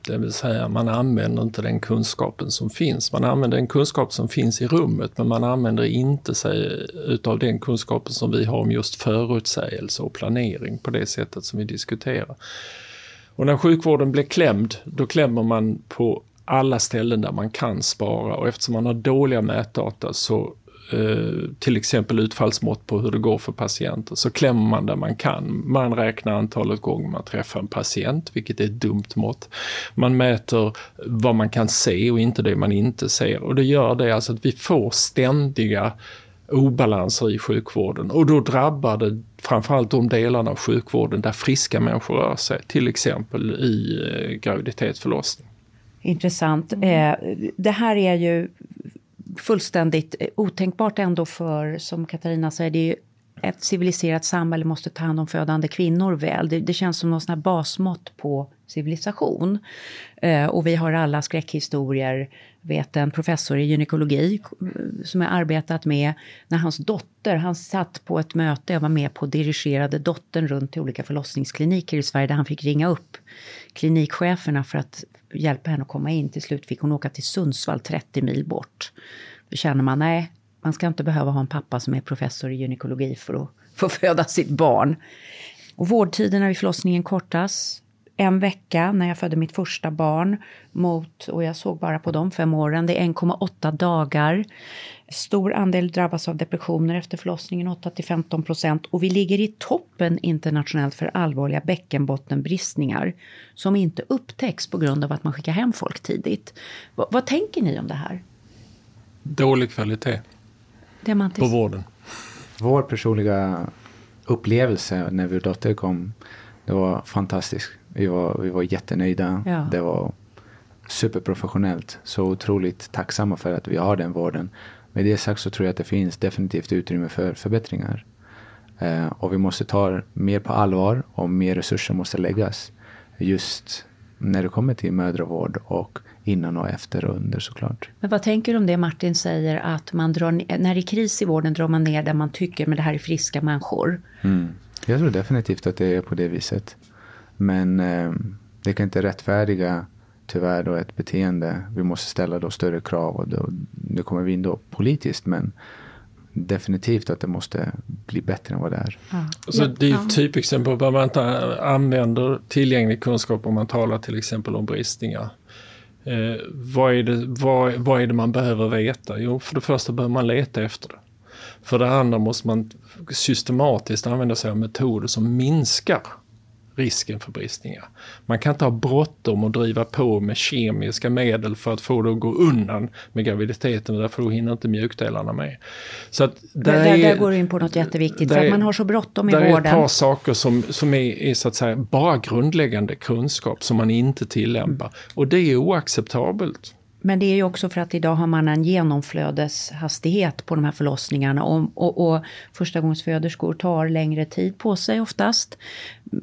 Det vill säga man använder inte den kunskapen som finns. Man använder den kunskap som finns i rummet men man använder inte sig utav den kunskapen som vi har om just förutsägelse och planering på det sättet som vi diskuterar. Och när sjukvården blir klämd, då klämmer man på alla ställen där man kan spara och eftersom man har dåliga mätdata så Eh, till exempel utfallsmått på hur det går för patienter så klämmer man där man kan. Man räknar antalet gånger man träffar en patient, vilket är ett dumt mått. Man mäter vad man kan se och inte det man inte ser och det gör det alltså att vi får ständiga obalanser i sjukvården och då drabbar det framförallt de delarna av sjukvården där friska människor rör sig, till exempel i graviditet graviditetsförlossning. Intressant. Eh, det här är ju fullständigt eh, otänkbart ändå för, som Katarina säger, det är ju ett civiliserat samhälle måste ta hand om födande kvinnor väl. Det, det känns som någon sån här basmått på civilisation. Eh, och vi har alla skräckhistorier. Vet en professor i gynekologi eh, som jag arbetat med när hans dotter, han satt på ett möte, jag var med på dirigerade dottern runt till olika förlossningskliniker i Sverige där han fick ringa upp klinikcheferna för att hjälpa henne att komma in. Till slut fick hon åka till Sundsvall, 30 mil bort. Då känner man, nej, man ska inte behöva ha en pappa som är professor i gynekologi för att få föda sitt barn. Och vårdtiderna vid förlossningen kortas. En vecka när jag födde mitt första barn mot, och jag såg bara på de fem åren, det är 1,8 dagar. Stor andel drabbas av depressioner efter förlossningen, 8-15 procent. Och vi ligger i toppen internationellt för allvarliga bäckenbottenbristningar som inte upptäcks på grund av att man skickar hem folk tidigt. Va- vad tänker ni om det här? Dålig kvalitet Diamantis? på vården. Vår personliga upplevelse när vår dotter kom, det var fantastiskt. Vi var, vi var jättenöjda. Ja. Det var superprofessionellt. Så otroligt tacksamma för att vi har den vården. Med det sagt så tror jag att det finns definitivt utrymme för förbättringar. Eh, och vi måste ta mer på allvar och mer resurser måste läggas. Just när det kommer till mödravård och innan och efter och under såklart. Men vad tänker du om det Martin säger att man drar när det är kris i vården drar man ner där man tycker men det här är friska människor. Mm. Jag tror definitivt att det är på det viset. Men eh, det kan inte rättfärdiga tyvärr då ett beteende. Vi måste ställa då större krav och då, nu kommer vi in då politiskt men definitivt att det måste bli bättre än vad det är. Alltså, det är Ja. ett typexempel på att man inte använder tillgänglig kunskap om man talar till exempel om bristningar. Eh, vad, är det, vad, vad är det man behöver veta? Jo, för det första behöver man leta efter det. För det andra måste man systematiskt använda sig av metoder som minskar risken för bristningar. Man kan inte ha bråttom och driva på med kemiska medel för att få det att gå undan med graviditeten därför då hinner inte mjukdelarna med. Så att Där, där är- där går du in på något jätteviktigt. där För att man har så bråttom i där är ett vården. par saker som, som är, är så att säga bara grundläggande kunskap som man inte tillämpar. Och det är oacceptabelt. Men det är ju också för att idag har man en genomflödeshastighet på de här förlossningarna. Och, och, och förstagångsföderskor tar längre tid på sig oftast.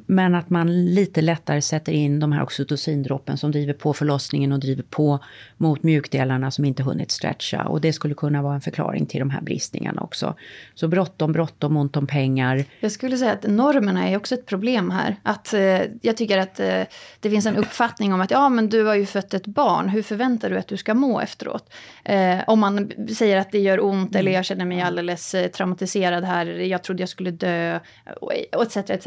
Men att man lite lättare sätter in de här oxytocindroppen som driver på förlossningen och driver på mot mjukdelarna som inte hunnit stretcha. Och det skulle kunna vara en förklaring till de här bristningarna också. Så bråttom, bråttom, ont om pengar. Jag skulle säga att normerna är också ett problem här. Att, eh, jag tycker att eh, det finns en uppfattning om att ja, men du har ju fött ett barn. Hur förväntar du att du ska må efteråt. Eh, om man säger att det gör ont eller jag känner mig alldeles eh, traumatiserad här, jag trodde jag skulle dö, etc. etc.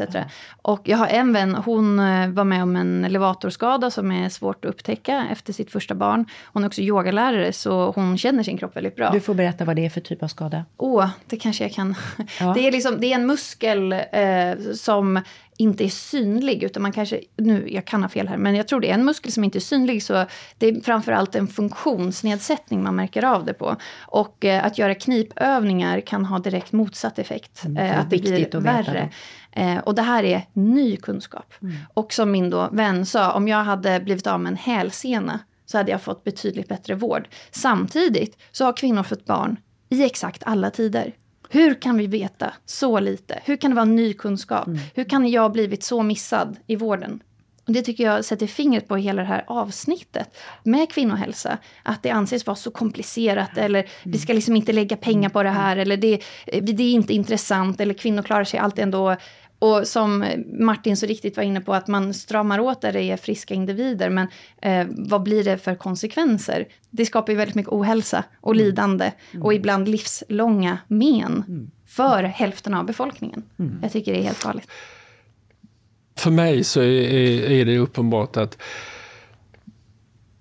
Och jag har en vän, hon eh, var med om en elevatorskada som är svårt att upptäcka efter sitt första barn. Hon är också yogalärare så hon känner sin kropp väldigt bra. Du får berätta vad det är för typ av skada. Åh, oh, det kanske jag kan. Ja. Det, är liksom, det är en muskel eh, som inte är synlig, utan man kanske, nu, jag kan ha fel här, men jag tror det är en muskel som inte är synlig, så det är framförallt en funktionsnedsättning man märker av det på. Och eh, att göra knipövningar kan ha direkt motsatt effekt, Mm, det är eh, att det blir värre. Eh, och det här är ny kunskap. Mm. Och som min då vän sa, om jag hade blivit av med en hälsena, så hade jag fått betydligt bättre vård. Samtidigt så har kvinnor fått barn i exakt alla tider. Hur kan vi veta så lite? Hur kan det vara ny kunskap? Hur kan jag blivit så missad i vården? Och det tycker jag sätter fingret på hela det här avsnittet med kvinnohälsa. Att det anses vara så komplicerat eller vi ska liksom inte lägga pengar på det här eller det, det är inte intressant eller kvinnor klarar sig alltid ändå. Och som Martin så riktigt var inne på, att man stramar åt där det är friska individer. Men eh, vad blir det för konsekvenser? Det skapar ju väldigt mycket ohälsa och lidande. Och ibland livslånga men för hälften av befolkningen. Jag tycker det är helt farligt. För mig så är, är, det uppenbart att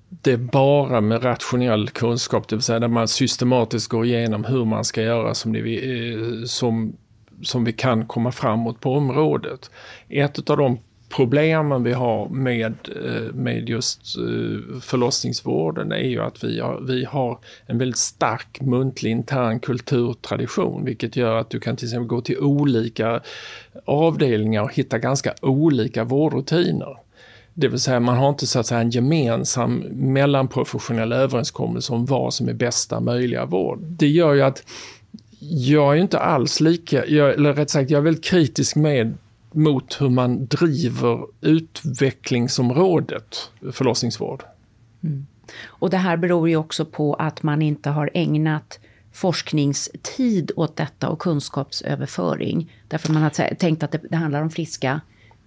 det är bara med rationell kunskap, det vill säga där man systematiskt går igenom hur man ska göra som, det, eh, som, som vi kan komma framåt på området. Ett av de problemen vi har med, eh, med just eh, förlossningsvården är ju att vi har, vi har en väldigt stark muntlig intern kulturtradition, vilket gör att du kan till exempel gå till olika avdelningar och hitta ganska olika vårdrutiner. Det vill säga man har inte så att säga en gemensam mellanprofessionell överenskommelse om vad som är bästa möjliga vård. Det gör ju att jag är inte alls lika, jag, eller rätt sagt jag är väldigt kritisk med mot hur man driver utvecklingsområdet förlossningsvård. Och det här beror ju också på att man inte har ägnat forskningstid åt detta och kunskapsöverföring. Därför man har tä- tänkt att det, det handlar om friska,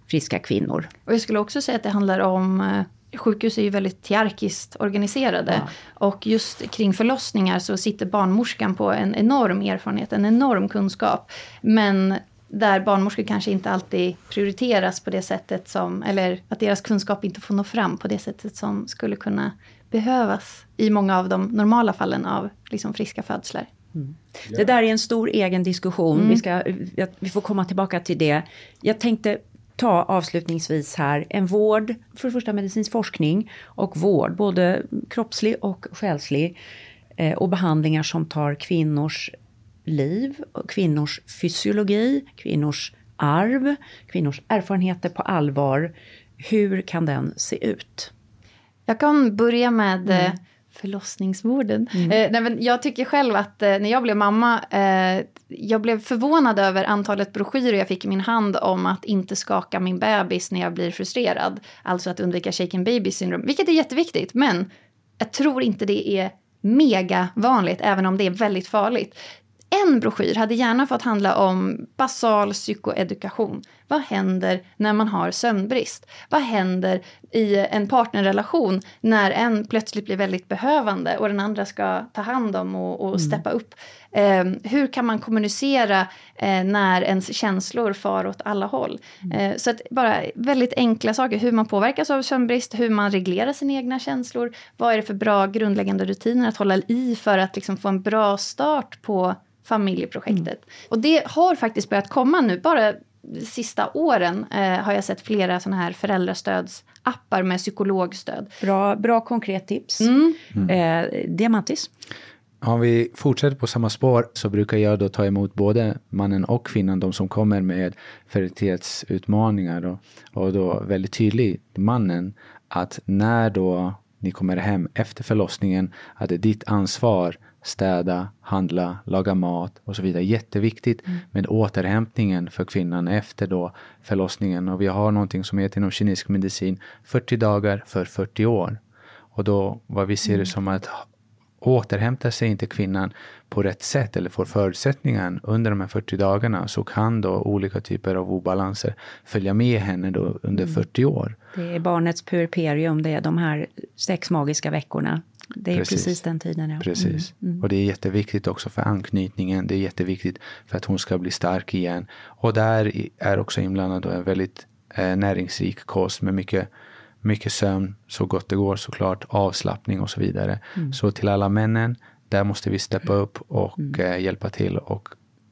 friska kvinnor. Och jag skulle också säga att det handlar om eh, Sjukhus är ju väldigt hierarkiskt organiserade. Och just kring förlossningar så sitter barnmorskan på en enorm erfarenhet, en enorm kunskap. Men där barnmorskor kanske inte alltid prioriteras på det sättet som, eller att deras kunskap inte får nå fram på det sättet som skulle kunna behövas i många av de normala fallen av liksom friska födslar. Det där är en stor egen diskussion. Mm. Vi, ska, vi får komma tillbaka till det. Jag tänkte ta avslutningsvis här en vård, för det första medicinsk forskning och vård, både kroppslig och själslig. Eh, och behandlingar som tar kvinnors liv, kvinnors fysiologi, kvinnors arv, kvinnors erfarenheter på allvar. Hur kan den se ut? Jag kan börja med eh, förlossningsvården. Eh, nej, men jag tycker själv att eh, när jag blev mamma, eh, jag blev förvånad över antalet broschyrer jag fick i min hand om att inte skaka min bebis när jag blir frustrerad. Alltså att undvika shaken baby syndrome, vilket är jätteviktigt. Men jag tror inte det är mega vanligt, även om det är väldigt farligt. En broschyr hade gärna fått handla om basal psykoedukation. Vad händer när man har sömnbrist? Vad händer i en partnerrelation när en plötsligt blir väldigt behövande och den andra ska ta hand om och, och steppa upp? Eh, hur kan man kommunicera eh, när ens känslor far åt alla håll? Eh, så att bara väldigt enkla saker. Hur man påverkas av sömnbrist, hur man reglerar sina egna känslor. Vad är det för bra grundläggande rutiner att hålla i för att liksom få en bra start på familjeprojektet. Och det har faktiskt börjat komma nu. Bara sista åren eh, har jag sett flera sådana här föräldrastödsappar med psykologstöd. Bra, bra konkret tips. Mm. Eh, Diamantis? Om vi fortsätter på samma spår så brukar jag då ta emot både mannen och kvinnan, de som kommer med fertilitetsutmaningar och, och då väldigt tydligt mannen att när då ni kommer hem efter förlossningen att det är ditt ansvar städa, handla, laga mat och så vidare. Jätteviktigt med återhämtningen för kvinnan efter då förlossningen. Och vi har någonting som heter inom kinesisk medicin 40 dagar för 40 år. Och då vad vi ser det som att återhämtar sig inte kvinnan på rätt sätt eller får förutsättningar under de här 40 dagarna så kan då olika typer av obalanser följa med henne då under 40 år. Det är barnets puerperium, det är de här sex magiska veckorna. Det är precis, precis den tiden. Ja. Precis. Mm. Mm. Och det är jätteviktigt också för anknytningen. Det är jätteviktigt för att hon ska bli stark igen. Och där är också inblandad en väldigt eh, näringsrik kost med mycket, mycket sömn, så gott det går såklart, avslappning och så vidare. Mm. Så till alla männen, där måste vi steppa upp och mm. eh, hjälpa till. Och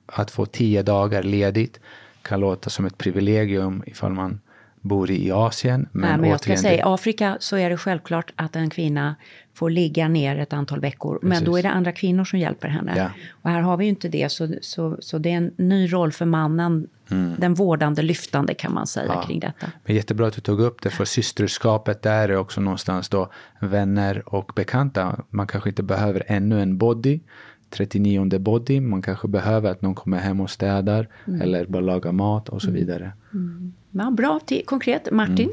att få tio dagar ledigt kan låta som ett privilegium ifall man bor i Asien. Men, Nej, men jag ska säga, i Afrika så är det självklart att en kvinna får ligga ner ett antal veckor. Precis. Men då är det andra kvinnor som hjälper henne. Ja. Och här har vi ju inte det, så, så, så det är en ny roll för mannen. Mm. Den vårdande, lyftande kan man säga ja. kring detta. Men jättebra att du tog upp det, för systerskapet där är också någonstans då vänner och bekanta. Man kanske inte behöver ännu en body. 39 body, man kanske behöver att någon kommer hem och städar mm. eller bara lagar mat och så mm. vidare. Mm. Ja, bra, till, konkret. Martin?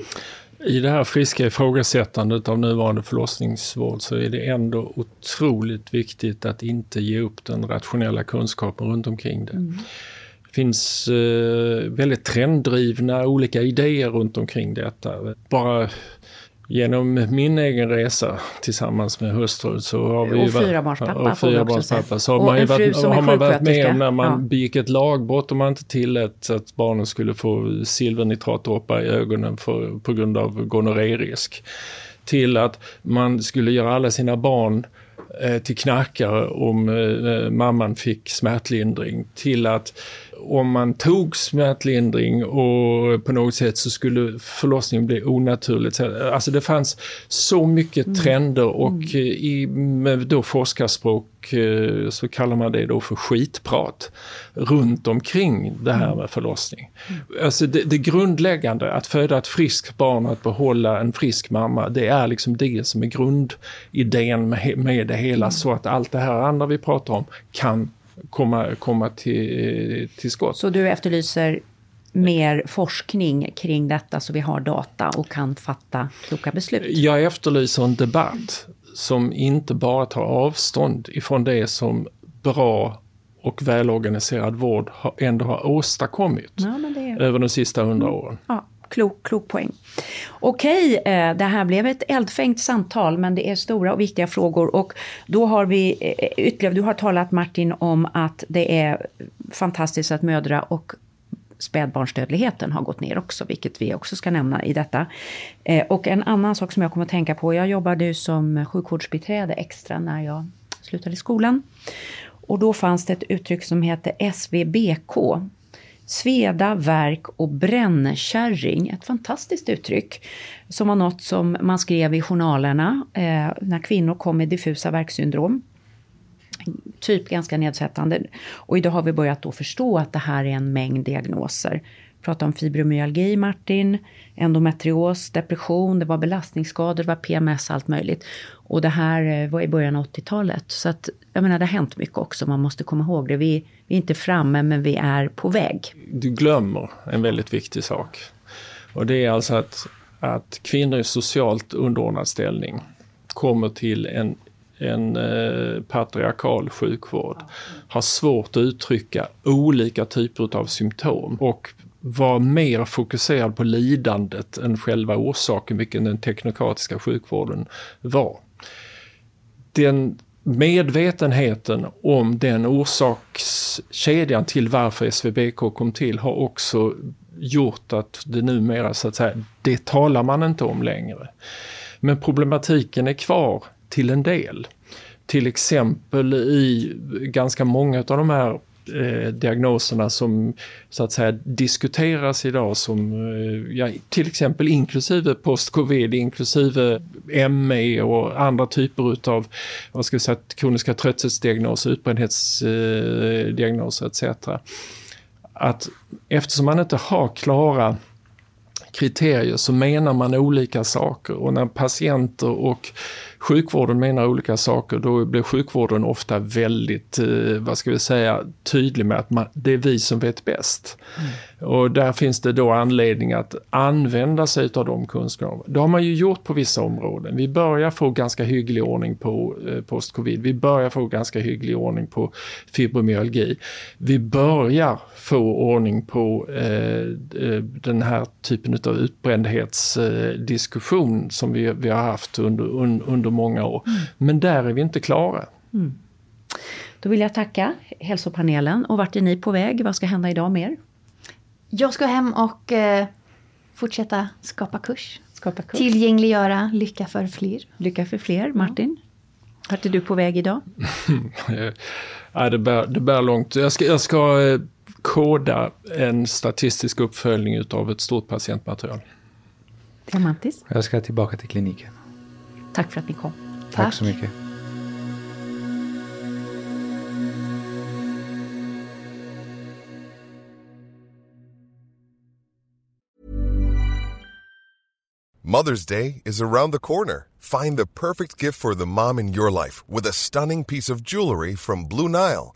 I det här friska ifrågasättandet av nuvarande förlossningsvård så är det ändå otroligt viktigt att inte ge upp den rationella kunskapen runt omkring det. Mm. Det finns eh, väldigt trenddrivna olika idéer runt omkring detta. Bara Genom min egen resa tillsammans med hustru så har vi... Och fyrabarnspappa och fyrabarnspappa. Så har man, ju varit, har man varit med om när man ja. begick ett lagbrott och man inte tillät att barnen skulle få silvernitratdroppar i ögonen för, på grund av gonorrérisk. Till att man skulle göra alla sina barn eh, till knackare om eh, mamman fick smärtlindring. Till att om man tog smärtlindring och på något sätt så skulle förlossningen bli onaturligt. Alltså det fanns så mycket mm. trender och mm. i med då forskarspråk eh, så kallar man det då för skitprat runt omkring det här mm. med förlossning. Alltså det, det grundläggande, att föda ett friskt barn och att behålla en frisk mamma, det är liksom det som är grundidén med, med det hela så att allt det här andra vi pratar om kan komma, komma till, till skott. Så du efterlyser mer forskning kring detta så vi har data och kan fatta kloka beslut? Jag efterlyser en debatt som inte bara tar avstånd ifrån det som bra och välorganiserad vård ändå har åstadkommit ja, är... över de sista hundra mm. åren. Ja, klok, klok poäng. Okej, eh, det här blev ett eldfängt samtal men det är stora och viktiga frågor och då har vi eh, ytterligare, du har talat Martin om att det är fantastiskt att mödra och spädbarnsdödligheten har gått ner också, vilket vi också ska nämna i detta. Eh, och en annan sak som jag kommer att tänka på, jag jobbade ju som sjukvårdsbiträde extra när jag slutade skolan. Och då fanns det ett uttryck som hette SVBK, Sveda, verk och brännkärring. Ett fantastiskt uttryck som var något som man skrev i journalerna eh, när kvinnor kom med diffusa värksyndrom. Typ ganska nedsättande. Och idag har vi börjat då förstå att det här är en mängd diagnoser pratade om fibromyalgi, Martin, endometrios, depression, det var belastningsskador, det var PMS, allt möjligt. Och det här eh, var i början av 80-talet. Så att, jag menar, det har hänt mycket också, man måste komma ihåg det. Vi, vi är inte framme, men vi är på väg. Du glömmer en väldigt viktig sak. Och det är alltså att, att kvinnor i socialt underordnad ställning kommer till en en eh, patriarkal sjukvård har svårt att uttrycka olika typer av symptom och var mer fokuserad på lidandet än själva orsaken, vilken den teknokratiska sjukvården var. Den medvetenheten om den orsakskedjan till varför SVBK kom till har också gjort att det numera så att säga, det talar man inte om längre. Men problematiken är kvar till en del. Till exempel i ganska många av de här eh, diagnoserna som så att säga diskuteras idag som eh, ja, till exempel inklusive post-covid, inklusive ME och andra typer utav vad ska vi säga, kroniska trötthetsdiagnoser, utbrändhetsdiagnoser eh, etc. Att eftersom man inte har klara kriterier så menar man olika saker och när patienter och sjukvården menar olika saker, då blir sjukvården ofta väldigt, eh, vad ska vi säga, tydlig med att man, det är vi som vet bäst. Mm. Och där finns det då anledning att använda sig av de kunskaperna. Det har man ju gjort på vissa områden. Vi börjar få ganska hygglig ordning på eh, post-covid. Vi börjar få ganska hygglig ordning på fibromyalgi. Vi börjar få ordning på eh, eh den här typen av utbrändhetsdiskussion eh, som vi, vi har haft under, un, under många år. Men där är vi inte klara. Då vill jag tacka hälsopanelen. Och vart är ni på väg? Vad ska hända idag mer? Jag ska hem och eh, fortsätta skapa kurs. Skapa kurs. Tillgängliggöra lycka för fler. Lycka för fler. Martin? Vart är du på väg idag? Ja, det, bär, det bär långt. Jag ska, jag ska eh, koda en statistisk uppföljning utav ett stort patientmaterial. Diamantis? Jag ska tillbaka till kliniken. Tack för att ni kom. Tack, Tack. så mycket. Mother's Day is around the corner. Find the perfect gift for the mom in your life with a stunning piece of jewelry from Blue Nile.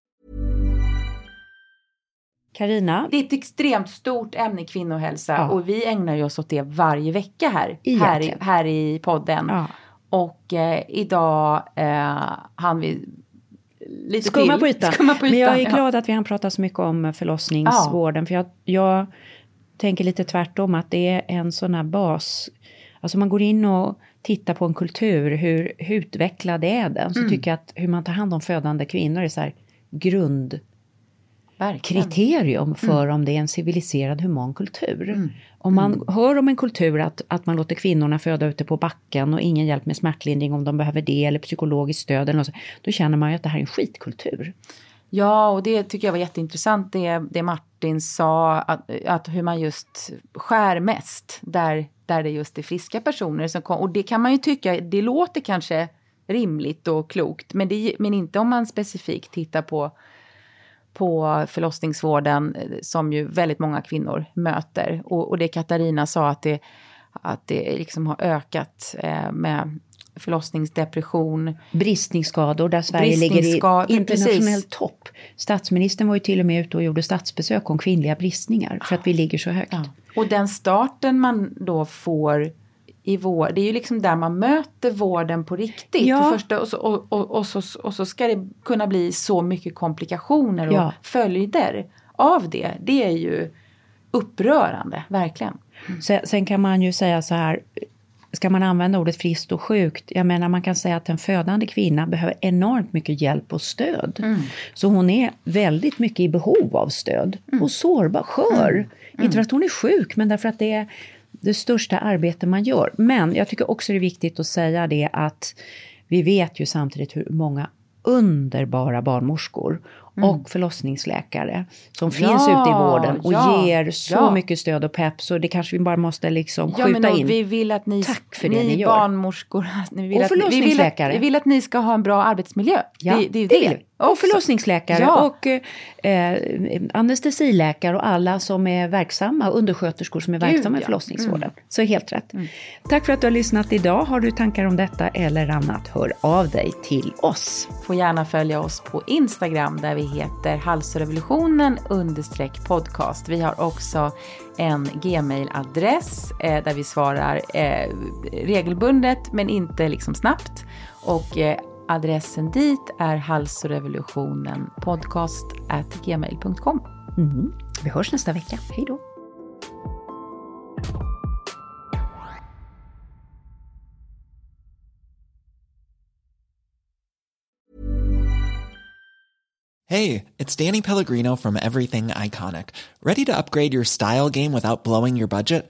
Karina, Det är ett extremt stort ämne kvinnohälsa Ja. och vi ägnar ju oss åt det varje vecka här, här, i, här i podden. Ja. Och eh, idag eh, hann vi lite Skumma till. på ytan. Skumma på ytan. Men jag är ja. glad att vi hann prata så mycket om förlossningsvården. För jag, jag tänker lite tvärtom att det är en sån här bas. Alltså man går in och tittar på en kultur, hur, hur utvecklad är den? Så Mm. tycker jag att hur man tar hand om födande kvinnor är så här Verkligen. grundkriterium för om det är en civiliserad human kultur. Om man hör om en kultur att, att man låter kvinnorna föda ute på backen och ingen hjälp med smärtlindring om de behöver det eller psykologiskt stöd eller något, så, då känner man ju att det här är en skitkultur. Ja, och det tycker jag var jätteintressant det, det Martin sa, att, att hur man just skär mest där, där det just är friska personer som kommer. Och det kan man ju tycka, det låter kanske rimligt och klokt, men, det, men inte om man specifikt tittar på på förlossningsvården eh, som ju väldigt många kvinnor möter. Och, och det Katarina sa att det, att det liksom har ökat eh, med förlossningsdepression. Bristningsskador där Sverige ligger i internationell topp. Statsministern var ju till och med ute och gjorde statsbesök om kvinnliga bristningar för att vi ligger så högt. Ja. Och den starten man då får i vår, det är ju liksom där man möter vården på riktigt. Ja. För första, och, så, och, och, och, så, och så ska det kunna bli så mycket komplikationer och Ja. följder av det. Det är ju upprörande, verkligen. Sen, sen kan man ju säga så här, ska man använda ordet friskt och sjukt? Jag menar man kan säga att en födande kvinna behöver enormt mycket hjälp och stöd. Så hon är väldigt mycket i behov av stöd. Och sårbar, skör. Inte för att hon är sjuk, men därför att det är det största arbete man gör. Men jag tycker också det är viktigt att säga det att vi vet ju samtidigt hur många underbara barnmorskor och förlossningsläkare som Mm. Ja, finns ute i vården och ja, ger så ja. mycket stöd och pepp så det kanske vi bara måste liksom Ja, skjuta men in. vi vill att ni, Tack för det ni, ni gör. barnmorskor, ni vill Och att, vi, vill att, förlossningsläkare. vi vill att ni ska ha en bra arbetsmiljö. Ja, det, det är det det. Och förlossningsläkare Ja. och eh, anestesiläkare och alla som är verksamma, undersköterskor som är Gud, verksamma i ja. förlossningsvården. Så helt rätt. Tack för att du har lyssnat idag. Har du tankar om detta eller annat, hör av dig till oss. Får gärna följa oss på Instagram där vi heter halsrevolutionen podcast. Vi har också en gmail-adress eh, där vi svarar eh, regelbundet men inte liksom snabbt. Och eh, adressen dit är halsrevolutionen podcast at gmail.com. Mm. Vi hörs nästa vecka. Hej då. Hey, it's Danny Pellegrino from Everything Iconic. Ready to upgrade your style game without blowing your budget?